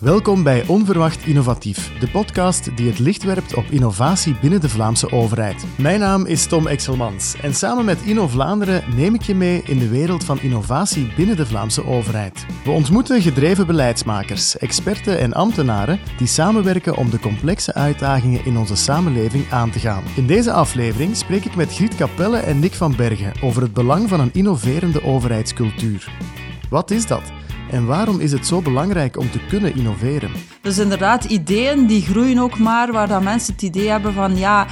Welkom bij Onverwacht Innovatief, de podcast die het licht werpt op innovatie binnen de Vlaamse overheid. Mijn naam is Tom Exelmans en samen met Inno Vlaanderen neem ik je mee in de wereld van innovatie binnen de Vlaamse overheid. We ontmoeten gedreven beleidsmakers, experten en ambtenaren die samenwerken om de complexe uitdagingen in onze samenleving aan te gaan. In deze aflevering spreek ik met Griet Capelle en Nick van Bergen over het belang van een innoverende overheidscultuur. Wat is dat? En waarom is het zo belangrijk om te kunnen innoveren? Dus inderdaad, ideeën die groeien ook maar waar dat mensen het idee hebben van ja,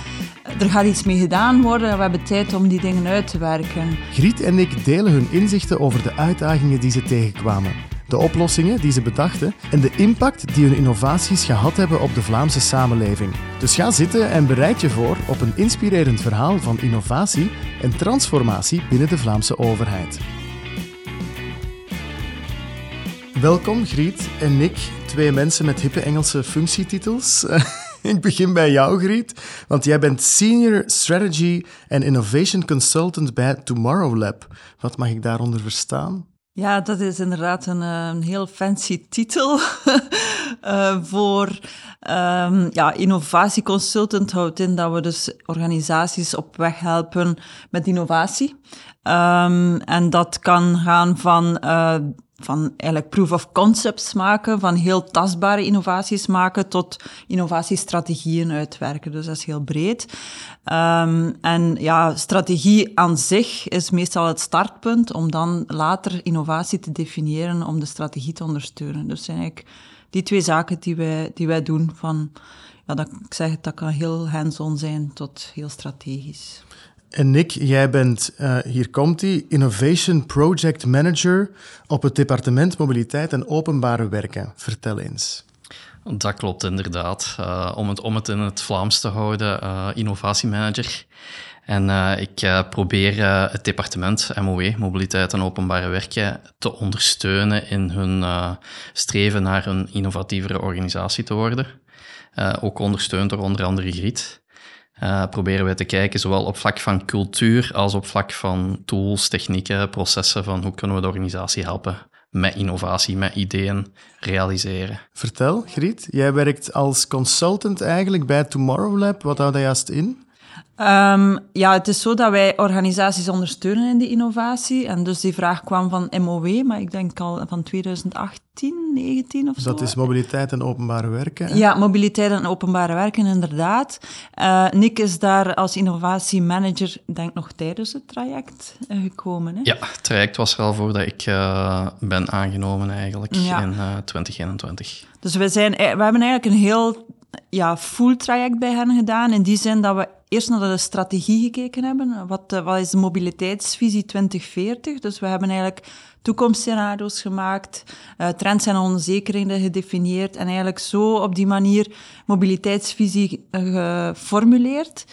er gaat iets mee gedaan worden en we hebben tijd om die dingen uit te werken. Griet en ik delen hun inzichten over de uitdagingen die ze tegenkwamen, de oplossingen die ze bedachten en de impact die hun innovaties gehad hebben op de Vlaamse samenleving. Dus ga zitten en bereid je voor op een inspirerend verhaal van innovatie en transformatie binnen de Vlaamse overheid. Welkom, Griet en Nick, twee mensen met hippe Engelse functietitels. Ik begin bij jou, Griet, want jij bent Senior Strategy and Innovation Consultant bij Tomorrow Lab. Wat mag ik daaronder verstaan? Ja, dat is inderdaad een, eh, een heel fancy titel uh, voor um, ja, innovatieconsultant houdt in dat we dus organisaties op weg helpen met innovatie. Um, en dat kan gaan van uh, van eigenlijk proof of concepts maken, van heel tastbare innovaties maken tot innovatiestrategieën uitwerken. Dus dat is heel breed. Um, en ja, strategie aan zich is meestal het startpunt om dan later innovatie te definiëren om de strategie te ondersteunen. Dus zijn eigenlijk die twee zaken die wij, die wij doen van, ja, dat, ik zeg het, dat kan heel hands-on zijn tot heel strategisch. En Nick, jij bent, uh, hier komt hij, Innovation Project Manager op het departement Mobiliteit en Openbare Werken. Vertel eens. Dat klopt inderdaad. Uh, om, het, om het in het Vlaams te houden, uh, innovatiemanager. En ik probeer het departement MOW, Mobiliteit en Openbare Werken, te ondersteunen in hun streven naar een innovatievere organisatie te worden. ook ondersteund door onder andere Griet uh, proberen we te kijken, zowel op vlak van cultuur als op vlak van tools, technieken, processen, van hoe kunnen we de organisatie helpen met innovatie, met ideeën realiseren. Vertel, Griet, jij werkt als consultant eigenlijk bij Tomorrow Lab. Wat houdt dat juist in? Um, ja, het is zo dat wij organisaties ondersteunen in die innovatie. En dus die vraag kwam van MOW, maar ik denk al van 2018, 19 of zo. Dat is mobiliteit en openbare werken. Hè? Ja, mobiliteit en openbare werken, inderdaad. Uh, Nick is daar als innovatiemanager, denk nog tijdens het traject uh, gekomen. Hè? Ja, het traject was er al voordat ik uh, ben aangenomen eigenlijk ja. in 2021. Dus we, zijn, we hebben eigenlijk een heel ja, full traject bij hen gedaan. In die zin dat we eerst naar de strategie gekeken hebben. Wat, eh, wat is de mobiliteitsvisie 2040? Dus we hebben eigenlijk toekomstscenario's gemaakt, uh, trends en onzekerheden gedefinieerd en eigenlijk zo op die manier mobiliteitsvisie uh, geformuleerd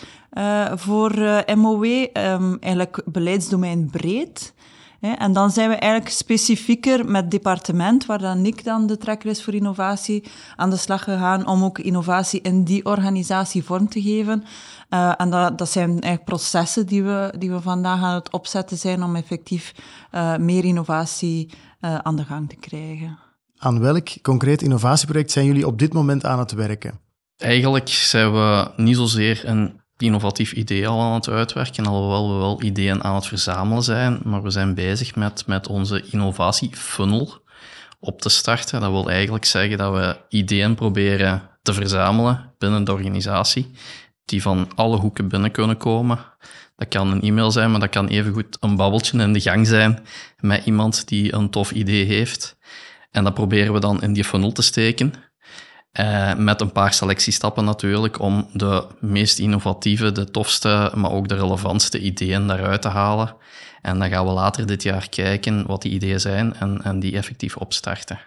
voor MOW. Ehm, eigenlijk beleidsdomein breed. En dan zijn we eigenlijk specifieker met departement, waar dan Nick dan de trekker is voor innovatie, aan de slag gegaan om ook innovatie in die organisatie vorm te geven. Uh, en dat, dat zijn eigenlijk processen die we, die we vandaag aan het opzetten zijn om effectief uh, meer innovatie uh, aan de gang te krijgen. Aan welk concreet innovatieproject zijn jullie op dit moment aan het werken? Eigenlijk zijn we niet zozeer een innovatief idee al aan het uitwerken, alhoewel we wel ideeën aan het verzamelen zijn, maar we zijn bezig met, met onze innovatiefunnel op te starten. Dat wil eigenlijk zeggen dat we ideeën proberen te verzamelen binnen de organisatie, die van alle hoeken binnen kunnen komen. Dat kan een e-mail zijn, maar dat kan evengoed een babbeltje in de gang zijn met iemand die een tof idee heeft. En dat proberen we dan in die funnel te steken. Uh, met een paar selectiestappen natuurlijk, om de meest innovatieve, de tofste, maar ook de relevantste ideeën daaruit te halen. En dan gaan we later dit jaar kijken wat die ideeën zijn en, en die effectief opstarten.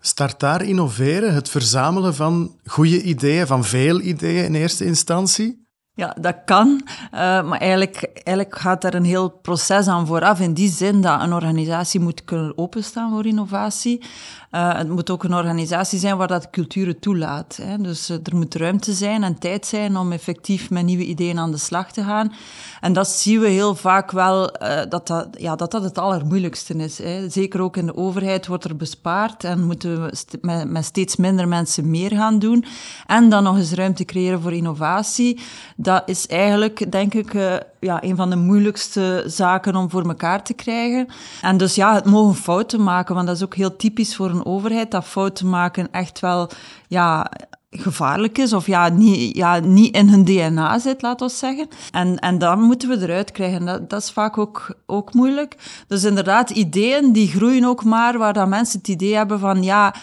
Start daar innoveren, het verzamelen van goede ideeën, van veel ideeën in eerste instantie? Ja, dat kan, uh, maar eigenlijk, eigenlijk gaat er een heel proces aan vooraf. In die zin dat een organisatie moet kunnen openstaan voor innovatie. Uh, het moet ook een organisatie zijn waar dat cultuur het toelaat. Hè. Dus uh, er moet ruimte zijn en tijd zijn om effectief met nieuwe ideeën aan de slag te gaan. En dat zien we heel vaak wel, dat, dat, ja, dat dat het allermoeilijkste is. Hè. Zeker ook in de overheid wordt er bespaard en moeten we met, met steeds minder mensen meer gaan doen. En dan nog eens ruimte creëren voor innovatie dat is eigenlijk, denk ik, ja, een van de moeilijkste zaken om voor elkaar te krijgen. En dus ja, het mogen fouten maken, want dat is ook heel typisch voor een overheid, dat fouten maken echt wel ja, gevaarlijk is of ja niet, ja, niet in hun DNA zit, laten we zeggen. En, en dan moeten we eruit krijgen. Dat, dat is vaak ook, ook moeilijk. Dus inderdaad, ideeën die groeien ook maar waar dat mensen het idee hebben van ja,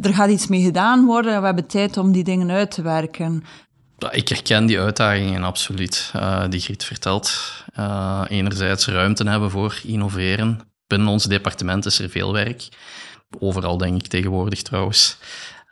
er gaat iets mee gedaan worden en we hebben tijd om die dingen uit te werken. Ik herken die uitdagingen absoluut, uh, die Griet vertelt. Uh, enerzijds ruimte hebben voor innoveren. Binnen ons departement is er veel werk. Overal, denk ik, tegenwoordig trouwens.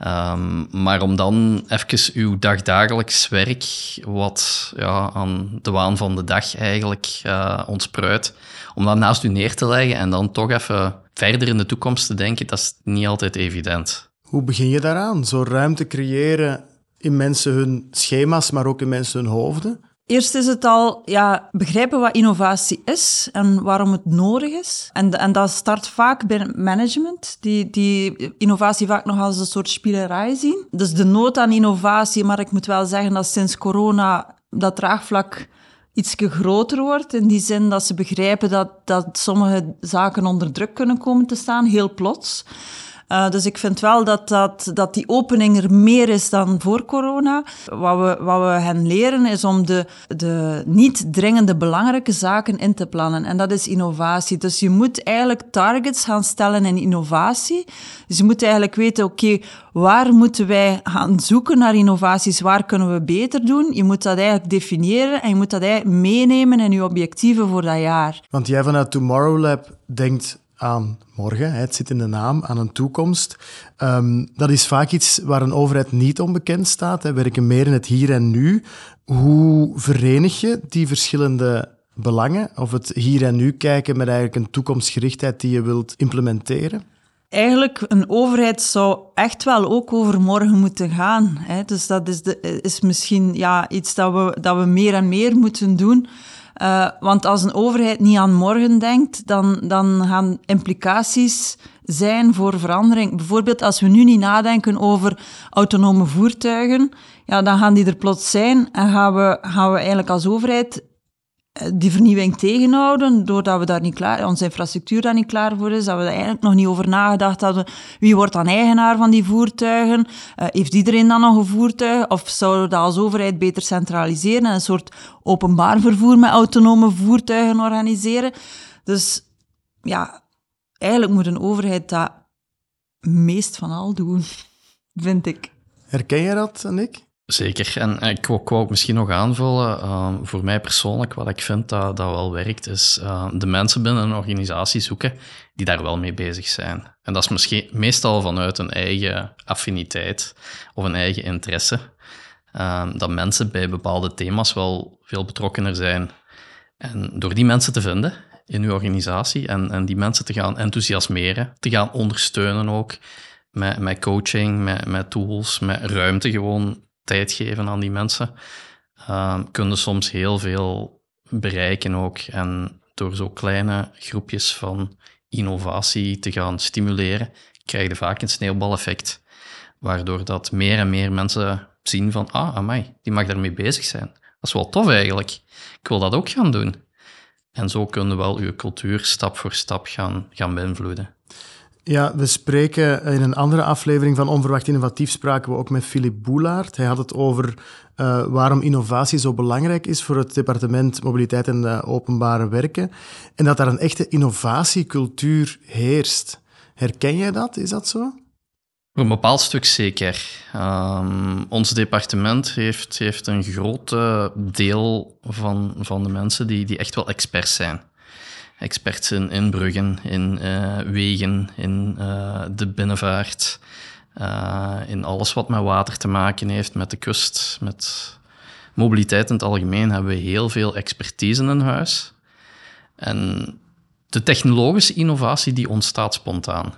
Um, maar om dan even uw dagdagelijks werk, wat ja, aan de waan van de dag eigenlijk uh, ontspruit, om dat naast u neer te leggen en dan toch even verder in de toekomst te denken, dat is niet altijd evident. Hoe begin je daaraan? Zo ruimte creëren in mensen hun schema's, maar ook in mensen hun hoofden? Eerst is het al ja, begrijpen wat innovatie is en waarom het nodig is. En, en dat start vaak bij management, die, die innovatie vaak nog als een soort spielerij zien. Dus de nood aan innovatie, maar ik moet wel zeggen dat sinds corona dat draagvlak iets groter wordt. In die zin dat ze begrijpen dat, dat sommige zaken onder druk kunnen komen te staan, heel plots. Uh, dus ik vind wel dat, dat, dat die opening er meer is dan voor corona. Wat we, wat we hen leren is om de, de niet dringende belangrijke zaken in te plannen. En dat is innovatie. Dus je moet eigenlijk targets gaan stellen in innovatie. Dus je moet eigenlijk weten, oké, waar moeten wij gaan zoeken naar innovaties? Waar kunnen we beter doen? Je moet dat eigenlijk definiëren en je moet dat eigenlijk meenemen in je objectieven voor dat jaar. Want jij vanuit Tomorrow Lab denkt aan morgen. Het zit in de naam, aan een toekomst. Um, dat is vaak iets waar een overheid niet onbekend staat. We werken meer in het hier en nu. Hoe verenig je die verschillende belangen? Of het hier en nu kijken met eigenlijk een toekomstgerichtheid die je wilt implementeren? Eigenlijk, een overheid zou echt wel ook over morgen moeten gaan. Hè? Dus dat is, de, is misschien ja, iets dat we, dat we meer en meer moeten doen. Uh, want als een overheid niet aan morgen denkt, dan, dan gaan implicaties zijn voor verandering. Bijvoorbeeld als we nu niet nadenken over autonome voertuigen, ja, dan gaan die er plots zijn en gaan we, gaan we eigenlijk als overheid die vernieuwing tegenhouden, doordat we daar niet klaar, onze infrastructuur daar niet klaar voor is, dat we er eigenlijk nog niet over nagedacht hadden, wie wordt dan eigenaar van die voertuigen, uh, heeft iedereen dan nog een voertuig, of zouden we dat als overheid beter centraliseren en een soort openbaar vervoer met autonome voertuigen organiseren. Dus ja, eigenlijk moet een overheid dat meest van al doen, vind ik. Herken je dat, Nick? Zeker. En ik wou, ook misschien nog aanvullen. Uh, voor mij persoonlijk, wat ik vind dat, dat wel werkt, is uh, de mensen binnen een organisatie zoeken die daar wel mee bezig zijn. En dat is misschien meestal vanuit een eigen affiniteit of een eigen interesse. Uh, dat mensen bij bepaalde thema's wel veel betrokkener zijn. En door die mensen te vinden in uw organisatie en, en die mensen te gaan enthousiasmeren, te gaan ondersteunen ook met, met coaching, met, met tools, met ruimte gewoon tijd geven aan die mensen, uh, kunnen soms heel veel bereiken ook. En door zo kleine groepjes van innovatie te gaan stimuleren, krijg je vaak een sneeuwbaleffect, waardoor dat meer en meer mensen zien van, ah, amai, die mag daarmee bezig zijn. Dat is wel tof eigenlijk. Ik wil dat ook gaan doen. En zo kunnen we wel uw cultuur stap voor stap gaan, gaan beïnvloeden. Ja, we spreken in een andere aflevering van Onverwacht Innovatief spraken we ook met Philip Boelaert. Hij had het over uh, waarom innovatie zo belangrijk is voor het departement Mobiliteit en uh, Openbare Werken. En dat daar een echte innovatiecultuur heerst. Herken jij dat? Is dat zo? Een bepaald stuk zeker. Um, ons departement heeft, heeft een groot deel van, van de mensen die, die echt wel experts zijn experts in, bruggen, in uh, wegen, in uh, de binnenvaart, uh, in alles wat met water te maken heeft, met de kust, met mobiliteit in het algemeen hebben we heel veel expertise in huis. En de technologische innovatie die ontstaat spontaan.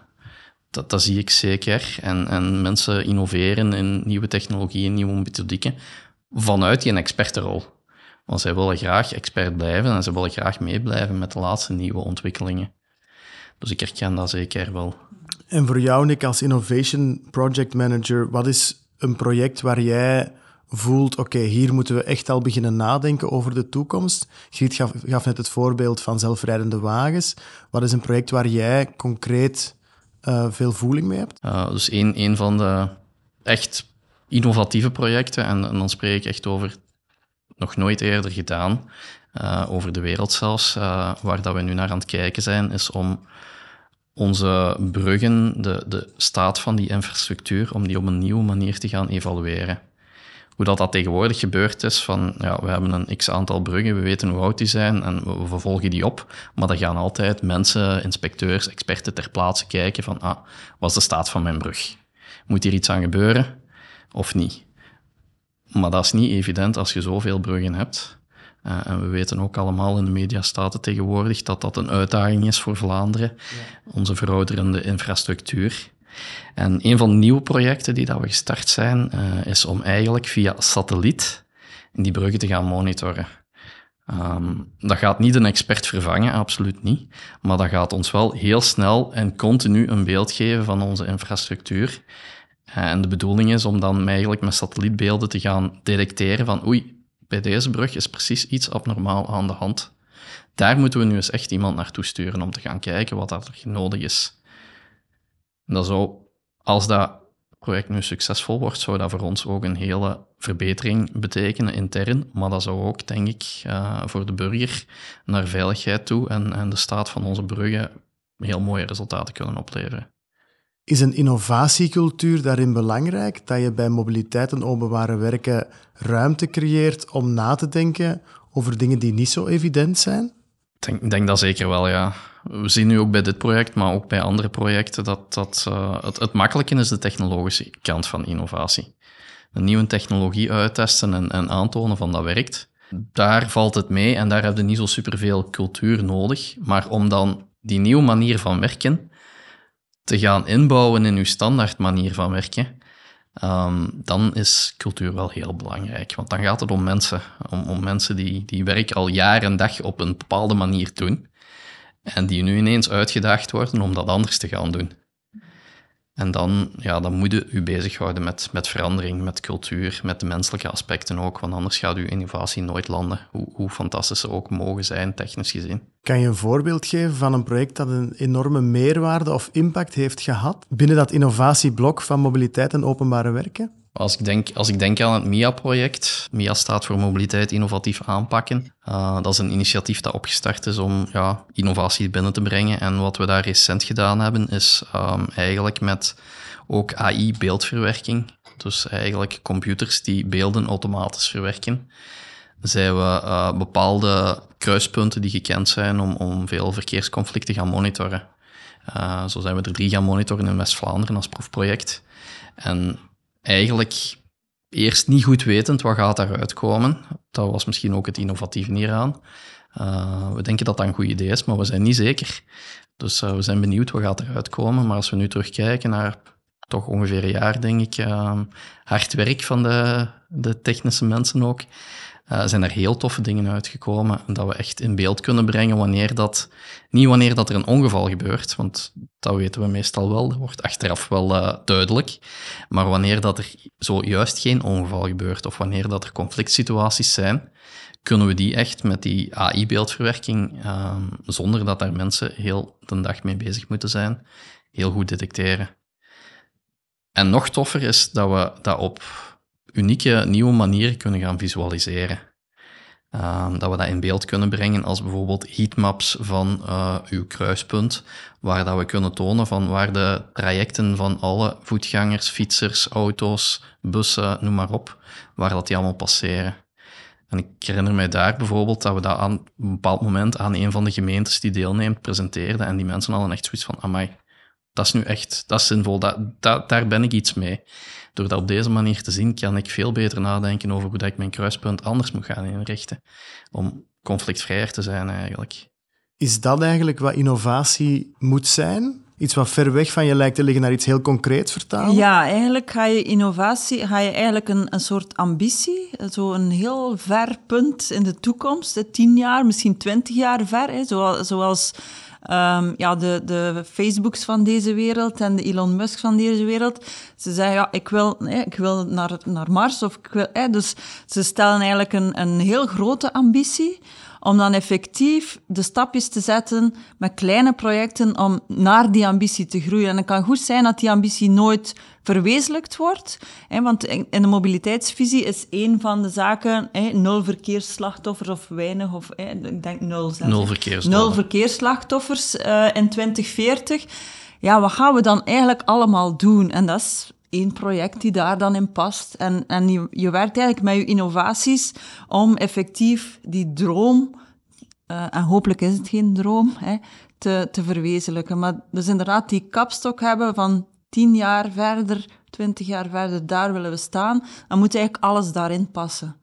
Dat, dat zie ik zeker. En, en mensen innoveren in nieuwe technologieën, nieuwe methodieken vanuit die expertenrol. Want zij willen graag expert blijven en ze willen graag meeblijven met de laatste nieuwe ontwikkelingen. Dus ik herken dat zeker wel. En voor jou, Nick, als Innovation Project Manager, wat is een project waar jij voelt, oké, hier moeten we echt al beginnen nadenken over de toekomst? Griet gaf, gaf, net het voorbeeld van zelfrijdende wagens. Wat is een project waar jij concreet uh, veel voeling mee hebt? Uh, dus een, een van de echt innovatieve projecten, en, en, dan spreek ik echt over nog nooit eerder gedaan, uh, over de wereld zelfs, waar dat we nu naar aan het kijken zijn, is om onze bruggen, de, de staat van die infrastructuur, om die op een nieuwe manier te gaan evalueren. Hoe dat, dat tegenwoordig gebeurd is, van ja, we hebben een x-aantal bruggen, we weten hoe oud die zijn en we, vervolgen die op, maar dan gaan altijd mensen, inspecteurs, experten ter plaatse kijken van, ah, wat is de staat van mijn brug? Moet hier iets aan gebeuren of niet? Maar dat is niet evident als je zoveel bruggen hebt. Uh, en we weten ook allemaal in de media staat het tegenwoordig dat dat een uitdaging is voor Vlaanderen, ja. onze verouderende infrastructuur. En een van de nieuwe projecten die dat we gestart zijn, uh, is om eigenlijk via satelliet die bruggen te gaan monitoren. Um, dat gaat niet een expert vervangen, absoluut niet. Maar dat gaat ons wel heel snel en continu een beeld geven van onze infrastructuur. En de bedoeling is om dan eigenlijk met satellietbeelden te gaan detecteren van oei, bij deze brug is precies iets abnormaal aan de hand. Daar moeten we nu eens echt iemand naartoe sturen om te gaan kijken wat er nodig is. Dat zou, als dat project nu succesvol wordt, zou dat voor ons ook een hele verbetering betekenen intern. Maar dat zou ook, denk ik, uh, voor de burger naar veiligheid toe en, en de staat van onze bruggen heel mooie resultaten kunnen opleveren. Is een innovatiecultuur daarin belangrijk? Dat je bij mobiliteit en openbare werken ruimte creëert om na te denken over dingen die niet zo evident zijn? Ik denk, denk dat zeker wel, ja. We zien nu ook bij dit project, maar ook bij andere projecten, dat, dat uh, het, het makkelijke is de technologische kant van innovatie. Een nieuwe technologie uittesten en, en aantonen van dat werkt. Daar valt het mee en daar heb je niet zo superveel cultuur nodig. Maar om dan die nieuwe manier van werken te gaan inbouwen in uw standaard manier van werken, um, dan is cultuur wel heel belangrijk. Want dan gaat het om mensen, om, om mensen die, die werk al jaar en dag op een bepaalde manier doen en die nu ineens uitgedaagd worden om dat anders te gaan doen. En dan, ja, dan moet je u bezighouden met, met verandering, met cultuur, met de menselijke aspecten ook, want anders gaat uw innovatie nooit landen, hoe, hoe fantastisch ze ook mogen zijn, technisch gezien. Kan je een voorbeeld geven van een project dat een enorme meerwaarde of impact heeft gehad binnen dat innovatieblok van mobiliteit en openbare werken? Als ik denk, als ik denk aan het MIA-project, MIA staat voor Mobiliteit Innovatief Aanpakken. Uh, dat is een initiatief dat opgestart is om ja, innovatie binnen te brengen. En wat we daar recent gedaan hebben, is um, eigenlijk met ook AI-beeldverwerking, dus eigenlijk computers die beelden automatisch verwerken, zijn we uh, bepaalde kruispunten die gekend zijn om, om veel verkeersconflicten te gaan monitoren. Uh, zo zijn we er drie gaan monitoren in West-Vlaanderen als proefproject. En eigenlijk eerst niet goed wetend wat gaat daaruit komen. Dat was misschien ook het innovatieve hieraan. Uh, we denken dat dat een goed idee is, maar we zijn niet zeker. Dus uh, we zijn benieuwd wat gaat eruit komen. Maar als we nu terugkijken naar toch ongeveer een jaar, denk ik, uh, hard werk van de, de technische mensen ook, uh, zijn er heel toffe dingen uitgekomen. Dat we echt in beeld kunnen brengen wanneer dat, niet wanneer dat er een ongeval gebeurt, want dat weten we meestal wel, dat wordt achteraf wel uh, duidelijk. Maar wanneer dat er zojuist geen ongeval gebeurt of wanneer dat er conflict situaties zijn, kunnen we die echt met die AI-beeldverwerking, uh, zonder dat daar mensen heel de dag mee bezig moeten zijn, heel goed detecteren. En nog toffer is dat we dat op unieke nieuwe manieren kunnen gaan visualiseren. Uh, dat we dat in beeld kunnen brengen als bijvoorbeeld heatmaps van uh, uw kruispunt, waar dat we kunnen tonen van waar de trajecten van alle voetgangers, fietsers, auto's, bussen, noem maar op, waar dat die allemaal passeren. En ik herinner mij daar bijvoorbeeld dat we dat aan een bepaald moment aan een van de gemeentes die deelneemt presenteerden en die mensen hadden echt zoiets van, amai, dat is nu echt, dat is zinvol, dat, daar ben ik iets mee. Door dat op deze manier te zien, kan ik veel beter nadenken over hoe dat ik mijn kruispunt anders moet gaan inrichten. Om conflictvrijer te zijn eigenlijk. Is dat eigenlijk wat innovatie moet zijn? Iets wat ver weg van je lijkt te liggen naar iets heel concreets vertalen? Ja, eigenlijk ga je innovatie, ga je eigenlijk een, een soort ambitie, zo een heel ver punt in de toekomst, tien jaar, misschien twintig jaar ver, hè, zoals, zoals um, ja, de, de Facebooks van deze wereld en de Elon Musk van deze wereld. Ze zeggen, ja, ik wil, ik wil naar, naar Mars. Of ik wil, dus ze stellen eigenlijk een, een heel grote ambitie om dan effectief de stapjes te zetten met kleine projecten om naar die ambitie te groeien. En het kan goed zijn dat die ambitie nooit verwezenlijkt wordt. Hè, want in de mobiliteitsvisie is een van de zaken hè, nul verkeersslachtoffers of weinig, of hè, ik denk nul zelfs. Nul verkeersslachtoffers. Nul verkeersslachtoffers uh, in 2040. Ja, wat gaan we dan eigenlijk allemaal doen? En dat is één project die daar dan in past. En, en je, je werkt eigenlijk met je innovaties om effectief die droom, uh, en hopelijk is het geen droom, hè, te, te verwezenlijken. Maar dus inderdaad die kapstok hebben van tien jaar verder, twintig jaar verder, daar willen we staan, dan moet eigenlijk alles daarin passen.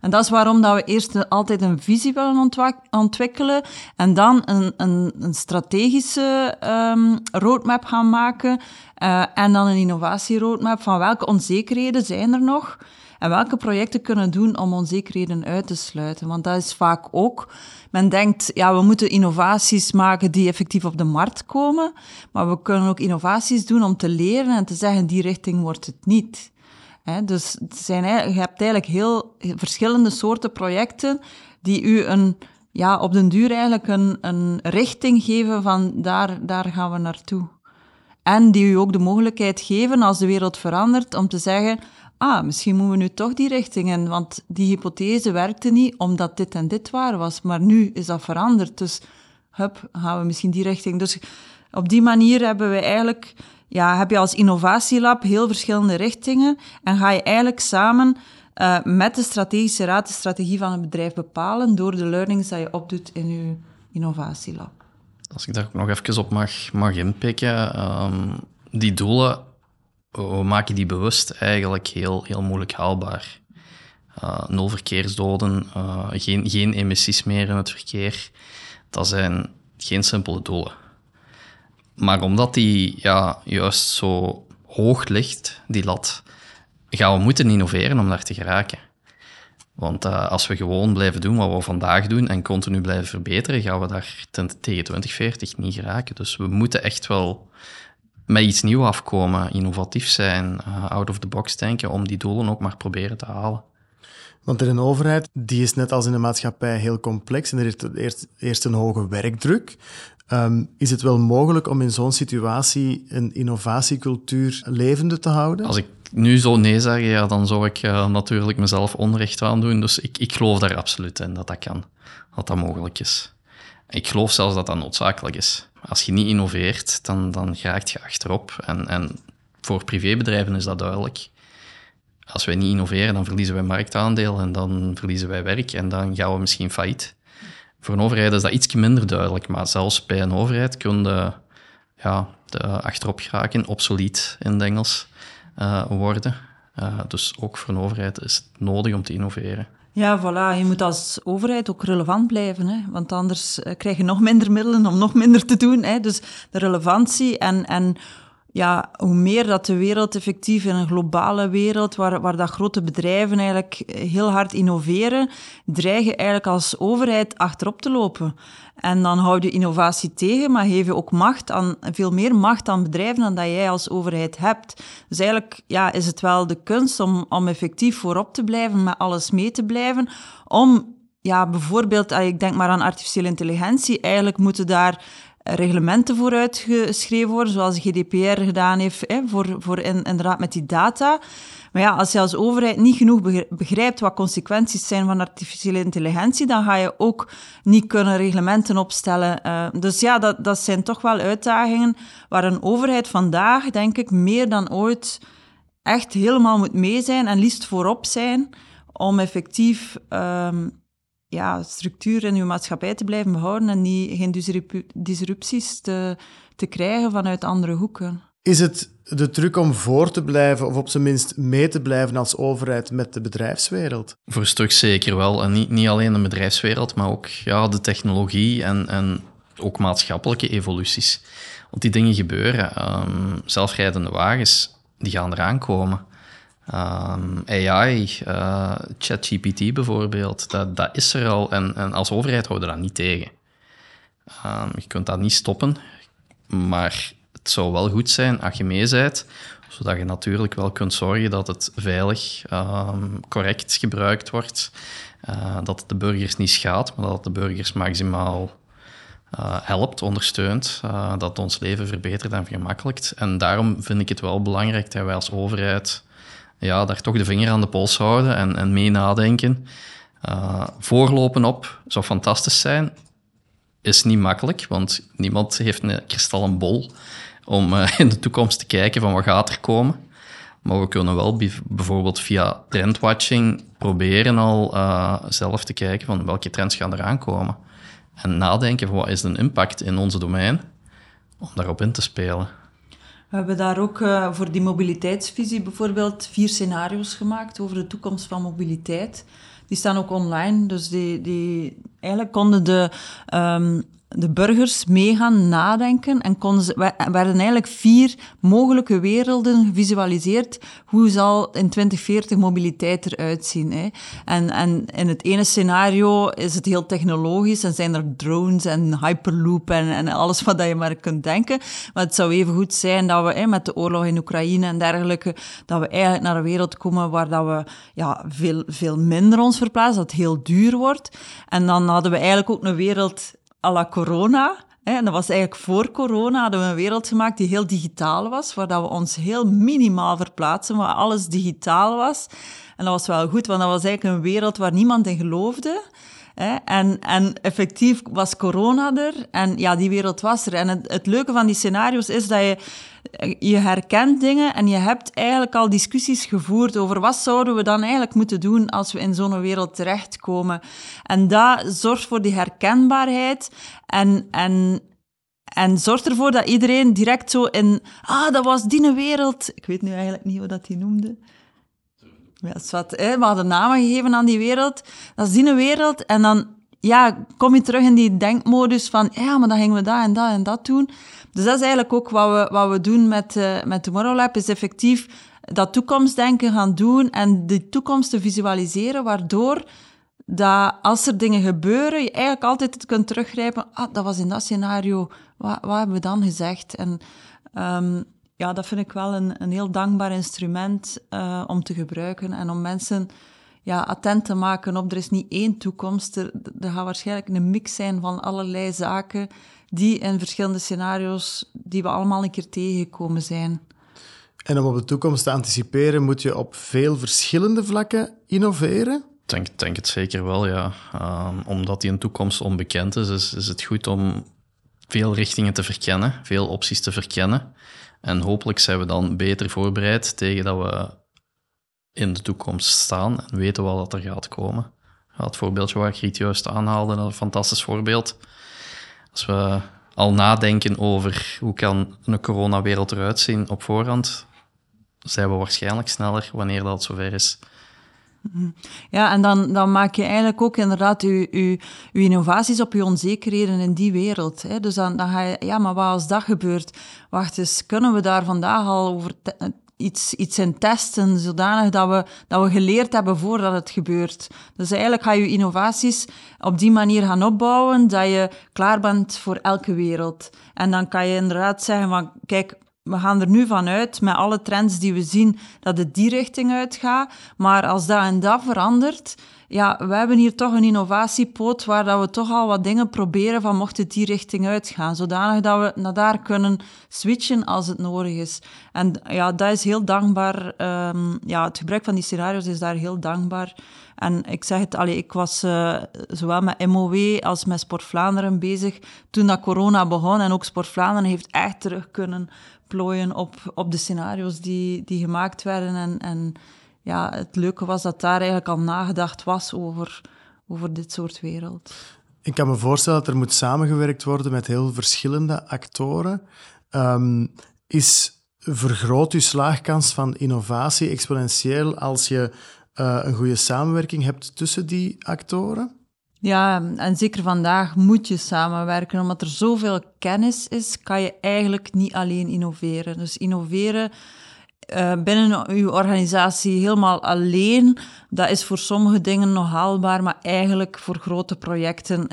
En dat is waarom dat we eerst altijd een visie willen ontwikkelen en dan een, een, een strategische um, roadmap gaan maken uh, en dan een innovatieroadmap van welke onzekerheden zijn er nog en welke projecten kunnen doen om onzekerheden uit te sluiten. Want dat is vaak ook, men denkt, ja, we moeten innovaties maken die effectief op de markt komen, maar we kunnen ook innovaties doen om te leren en te zeggen, die richting wordt het niet dus je hebt eigenlijk heel verschillende soorten projecten die u een, ja, op den duur eigenlijk een, een richting geven van daar, daar gaan we naartoe. En die u ook de mogelijkheid geven als de wereld verandert om te zeggen, ah, misschien moeten we nu toch die richting in, want die hypothese werkte niet omdat dit en dit waar was, maar nu is dat veranderd, dus hup, gaan we misschien die richting. Dus op die manier hebben we eigenlijk ja, heb je als innovatielab heel verschillende richtingen en ga je eigenlijk samen uh, met de strategische raad de strategie van het bedrijf bepalen door de learnings dat je opdoet in je innovatielab. Als ik daar ook nog even op mag, mag inpikken, um, die doelen, maken die bewust eigenlijk heel, heel moeilijk haalbaar. Uh, nul verkeersdoden, uh, geen, geen emissies meer in het verkeer. Dat zijn geen simpele doelen. Maar omdat die ja, juist zo hoog ligt, die lat, gaan we moeten innoveren om daar te geraken. Want uh, als we gewoon blijven doen wat we vandaag doen en continu blijven verbeteren, gaan we daar tegen 2040 niet geraken. Dus we moeten echt wel met iets nieuws afkomen, innovatief zijn, uh, out of the box denken, om die doelen ook maar proberen te halen. Want in een overheid, die is net als in de maatschappij heel complex en er is eerst, eerst een hoge werkdruk. Um, is het wel mogelijk om in zo'n situatie een innovatiecultuur levende te houden? Als ik nu zo nee zeg, ja, dan zou ik uh, natuurlijk mezelf onrecht aan doen. Dus ik, ik geloof daar absoluut in dat dat kan, dat dat mogelijk is. Ik geloof zelfs dat dat noodzakelijk is. Als je niet innoveert, dan, dan je achterop. En, en voor privébedrijven is dat duidelijk. Als wij niet innoveren, dan verliezen wij marktaandeel en dan verliezen wij werk en dan gaan we misschien failliet. Voor een overheid is dat iets minder duidelijk, maar zelfs bij een overheid kun je ja, de achterop geraken, obsolet in het Engels, uh, worden. Uh, dus ook voor een overheid is het nodig om te innoveren. Ja, voilà. Je moet als overheid ook relevant blijven, hè? want anders eh, krijg je nog minder middelen om nog minder te doen. Hè? Dus de relevantie en, en ja, hoe meer dat de wereld effectief in een globale wereld, waar, waar dat grote bedrijven eigenlijk heel hard innoveren, dreigen eigenlijk als overheid achterop te lopen. En dan houd je innovatie tegen, maar geef je ook macht aan, veel meer macht aan bedrijven dan dat jij als overheid hebt. Dus eigenlijk ja, is het wel de kunst om, om effectief voorop te blijven, met alles mee te blijven, om ja, bijvoorbeeld, ik denk maar aan artificiële intelligentie, eigenlijk moeten daar reglementen voor uitgeschreven worden, zoals GDPR gedaan heeft, hè, voor, voor in, inderdaad met die data. Maar ja, als je als overheid niet genoeg begrijpt wat consequenties zijn van artificiële intelligentie, dan ga je ook niet kunnen reglementen opstellen. Uh, dus ja, dat, dat zijn toch wel uitdagingen waar een overheid vandaag, denk ik, meer dan ooit echt helemaal moet mee zijn en liefst voorop zijn om effectief um, ja, structuur in uw maatschappij te blijven behouden en niet, geen disrupties te, te krijgen vanuit andere hoeken. Is het de truc om voor te blijven, of op zijn minst mee te blijven als overheid met de bedrijfswereld? Voor een stuk zeker wel. En niet, niet alleen de bedrijfswereld, maar ook ja, de technologie en, en ook maatschappelijke evoluties. Want die dingen gebeuren. Um, zelfrijdende wagens, die gaan eraan komen. Um, AI, uh, ChatGPT bijvoorbeeld, dat, dat is er al. En, en als overheid houden we dat niet tegen. Um, je kunt dat niet stoppen, maar het zou wel goed zijn als je mee zodat je natuurlijk wel kunt zorgen dat het veilig, um, correct gebruikt wordt, uh, dat het de burgers niet schaadt, maar dat het de burgers maximaal uh, helpt, ondersteunt, dat ons leven verbetert en vergemakkelijkt. En daarom vind ik het wel belangrijk dat wij als overheid ja, daar toch de vinger aan de pols houden en, en mee nadenken. Uh, voorlopen op zou fantastisch zijn. Is niet makkelijk, want niemand heeft een kristallen bol om uh, in de toekomst te kijken van wat gaat er komen. Maar we kunnen wel bijvoorbeeld via trendwatching proberen al uh, zelf te kijken van welke trends gaan eraan komen. En nadenken van wat is de impact in onze domein om daarop in te spelen. We hebben daar ook uh, voor die mobiliteitsvisie bijvoorbeeld vier scenario's gemaakt over de toekomst van mobiliteit. Die staan ook online, dus die, die eigenlijk konden de um, de burgers mee gaan nadenken en konden ze, werden eigenlijk vier mogelijke werelden gevisualiseerd. Hoe zal in 2040 mobiliteit eruit zien? Hè? En, en in het ene scenario is het heel technologisch en zijn er drones en hyperloop en, en alles wat je maar kunt denken. Maar het zou even goed zijn dat we hè, met de oorlog in Oekraïne en dergelijke, dat we eigenlijk naar een wereld komen waar dat we ja, veel, veel minder ons verplaatsen, dat het heel duur wordt. En dan hadden we eigenlijk ook een wereld à la corona. En dat was eigenlijk voor corona, hadden we een wereld gemaakt die heel digitaal was, waar dat we ons heel minimaal verplaatsen, waar alles digitaal was. En dat was wel goed, want dat was eigenlijk een wereld waar niemand in geloofde. En, en effectief was corona er en ja, die wereld was er. En het, het leuke van die scenario's is dat je je herkent dingen en je hebt eigenlijk al discussies gevoerd over wat zouden we dan eigenlijk moeten doen als we in zo'n wereld terechtkomen. En dat zorgt voor die herkenbaarheid en, en, en zorgt ervoor dat iedereen direct zo in, ah, dat was die wereld. Ik weet nu eigenlijk niet hoe dat die noemde. Ja, wat, we hadden namen gegeven aan die wereld. Dat is die wereld. En dan ja, kom je terug in die denkmodus van, ja, maar dan gingen we dat en dat en dat doen. Dus dat is eigenlijk ook wat we, wat we doen met, uh, met Tomorrow Lab, is effectief dat toekomstdenken gaan doen en de toekomst te visualiseren, waardoor dat als er dingen gebeuren, je eigenlijk altijd kunt teruggrijpen, ah, dat was in dat scenario, wat, wat hebben we dan gezegd? En um, ja, dat vind ik wel een, een heel dankbaar instrument uh, om te gebruiken en om mensen ja, attent te maken op er is niet één toekomst. Er, er gaat waarschijnlijk een mix zijn van allerlei zaken die in verschillende scenario's, die we allemaal een keer tegengekomen zijn. En om op de toekomst te anticiperen, moet je op veel verschillende vlakken innoveren? Ik denk, denk het zeker wel, ja. Um, omdat die een toekomst onbekend is, is, is het goed om veel richtingen te verkennen, veel opties te verkennen. En hopelijk zijn we dan beter voorbereid tegen dat we in de toekomst staan en weten wat er gaat komen. Het voorbeeldje waar Griet juist aanhaalde, dat een fantastisch voorbeeld. Als we al nadenken over hoe kan een coronawereld eruit zien op voorhand, zijn we waarschijnlijk sneller wanneer dat zover is. Ja, en dan, dan maak je eigenlijk ook inderdaad je, je, je innovaties op je onzekerheden in die wereld. Hè. Dus dan, dan ga je, ja, maar wat als dat gebeurt? Wacht eens, kunnen we daar vandaag al over iets, iets in testen, zodanig dat we, dat we geleerd hebben voordat het gebeurt. Dus eigenlijk ga je innovaties op die manier gaan opbouwen, dat je klaar bent voor elke wereld. En dan kan je inderdaad zeggen van, kijk, we gaan er nu vanuit, met alle trends die we zien, dat het die richting uitgaat. Maar als dat en dat verandert, ja, we hebben hier toch een innovatiepoot waar dat we toch al wat dingen proberen van mocht het die richting uitgaan. Zodanig dat we naar daar kunnen switchen als het nodig is. En ja, dat is heel dankbaar. Um, ja, het gebruik van die scenario's is daar heel dankbaar. En ik zeg het, allee, ik was uh, zowel met MOW als met Sport Vlaanderen bezig toen dat corona begon. En ook Sport Vlaanderen heeft echt terug kunnen plooien op, op de scenario's die, die gemaakt werden. En, en ja, het leuke was dat daar eigenlijk al nagedacht was over, over dit soort wereld. Ik kan me voorstellen dat er moet samengewerkt worden met heel verschillende actoren. Ehm, is vergroot je slaagkans van innovatie exponentieel als je uh, een goede samenwerking hebt tussen die actoren? Ja, en zeker vandaag moet je samenwerken. Omdat er zoveel kennis is, kan je eigenlijk niet alleen innoveren. Dus innoveren uh, binnen uw organisatie helemaal alleen, dat is voor sommige dingen nog haalbaar, maar eigenlijk voor grote projecten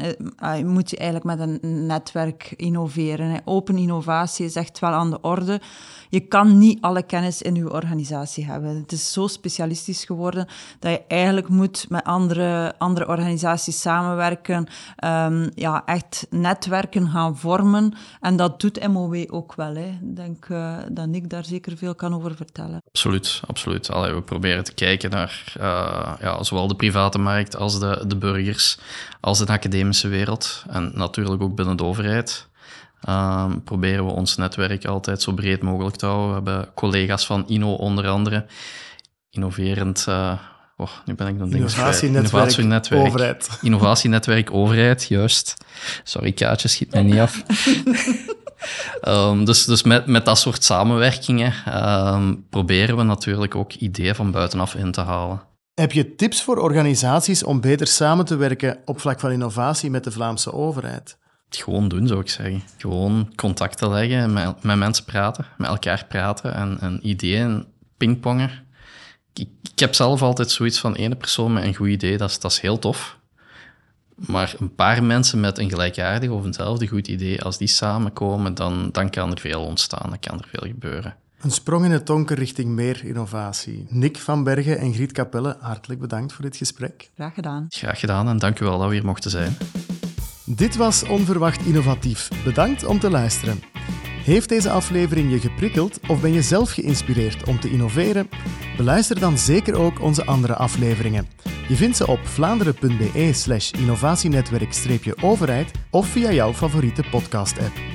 uh, moet je eigenlijk met een netwerk innoveren. Open innovatie is echt wel aan de orde je kan niet alle kennis in je organisatie hebben. Het is zo specialistisch geworden dat je eigenlijk moet met andere, andere organisaties samenwerken, um, ja, echt netwerken gaan vormen. En dat doet MOW ook wel. Hè. Ik denk uh, dat ik daar zeker veel kan over vertellen. Absoluut, absoluut. Allee, we proberen te kijken naar uh, ja, zowel de private markt als de, de burgers, als de academische wereld en natuurlijk ook binnen de overheid. Um, proberen we ons netwerk altijd zo breed mogelijk te houden. We hebben collega's van INO onder andere, innoverend... Uh, oh, nu ben ik dan Innovatienetwerk, Innovatienetwerk overheid. Innovatienetwerk overheid, juist. Sorry, Kaatje, schiet mij niet af. um, dus dus met, met dat soort samenwerkingen um, proberen we natuurlijk ook ideeën van buitenaf in te halen. Heb je tips voor organisaties om beter samen te werken op vlak van innovatie met de Vlaamse overheid? gewoon doen, zou ik zeggen. Gewoon contacten leggen, met, mensen praten, met elkaar praten en, ideeën pingpongen. Ik, ik, heb zelf altijd zoiets van ene persoon met een goed idee, dat is, dat is heel tof. Maar een paar mensen met een gelijkaardig of eenzelfde goed idee, als die samenkomen, dan, dan kan er veel ontstaan, dan kan er veel gebeuren. Een sprong in het donker richting meer innovatie. Nick van Bergen en Griet Capelle, hartelijk bedankt voor dit gesprek. Graag gedaan. Graag gedaan en dank u wel dat we hier mochten zijn. Dit was Onverwacht Innovatief. Bedankt om te luisteren. Heeft deze aflevering je geprikkeld of ben je zelf geïnspireerd om te innoveren? Beluister dan zeker ook onze andere afleveringen. Je vindt ze op vlaanderen.be slash innovatienetwerk-overheid of via jouw favoriete podcast-app.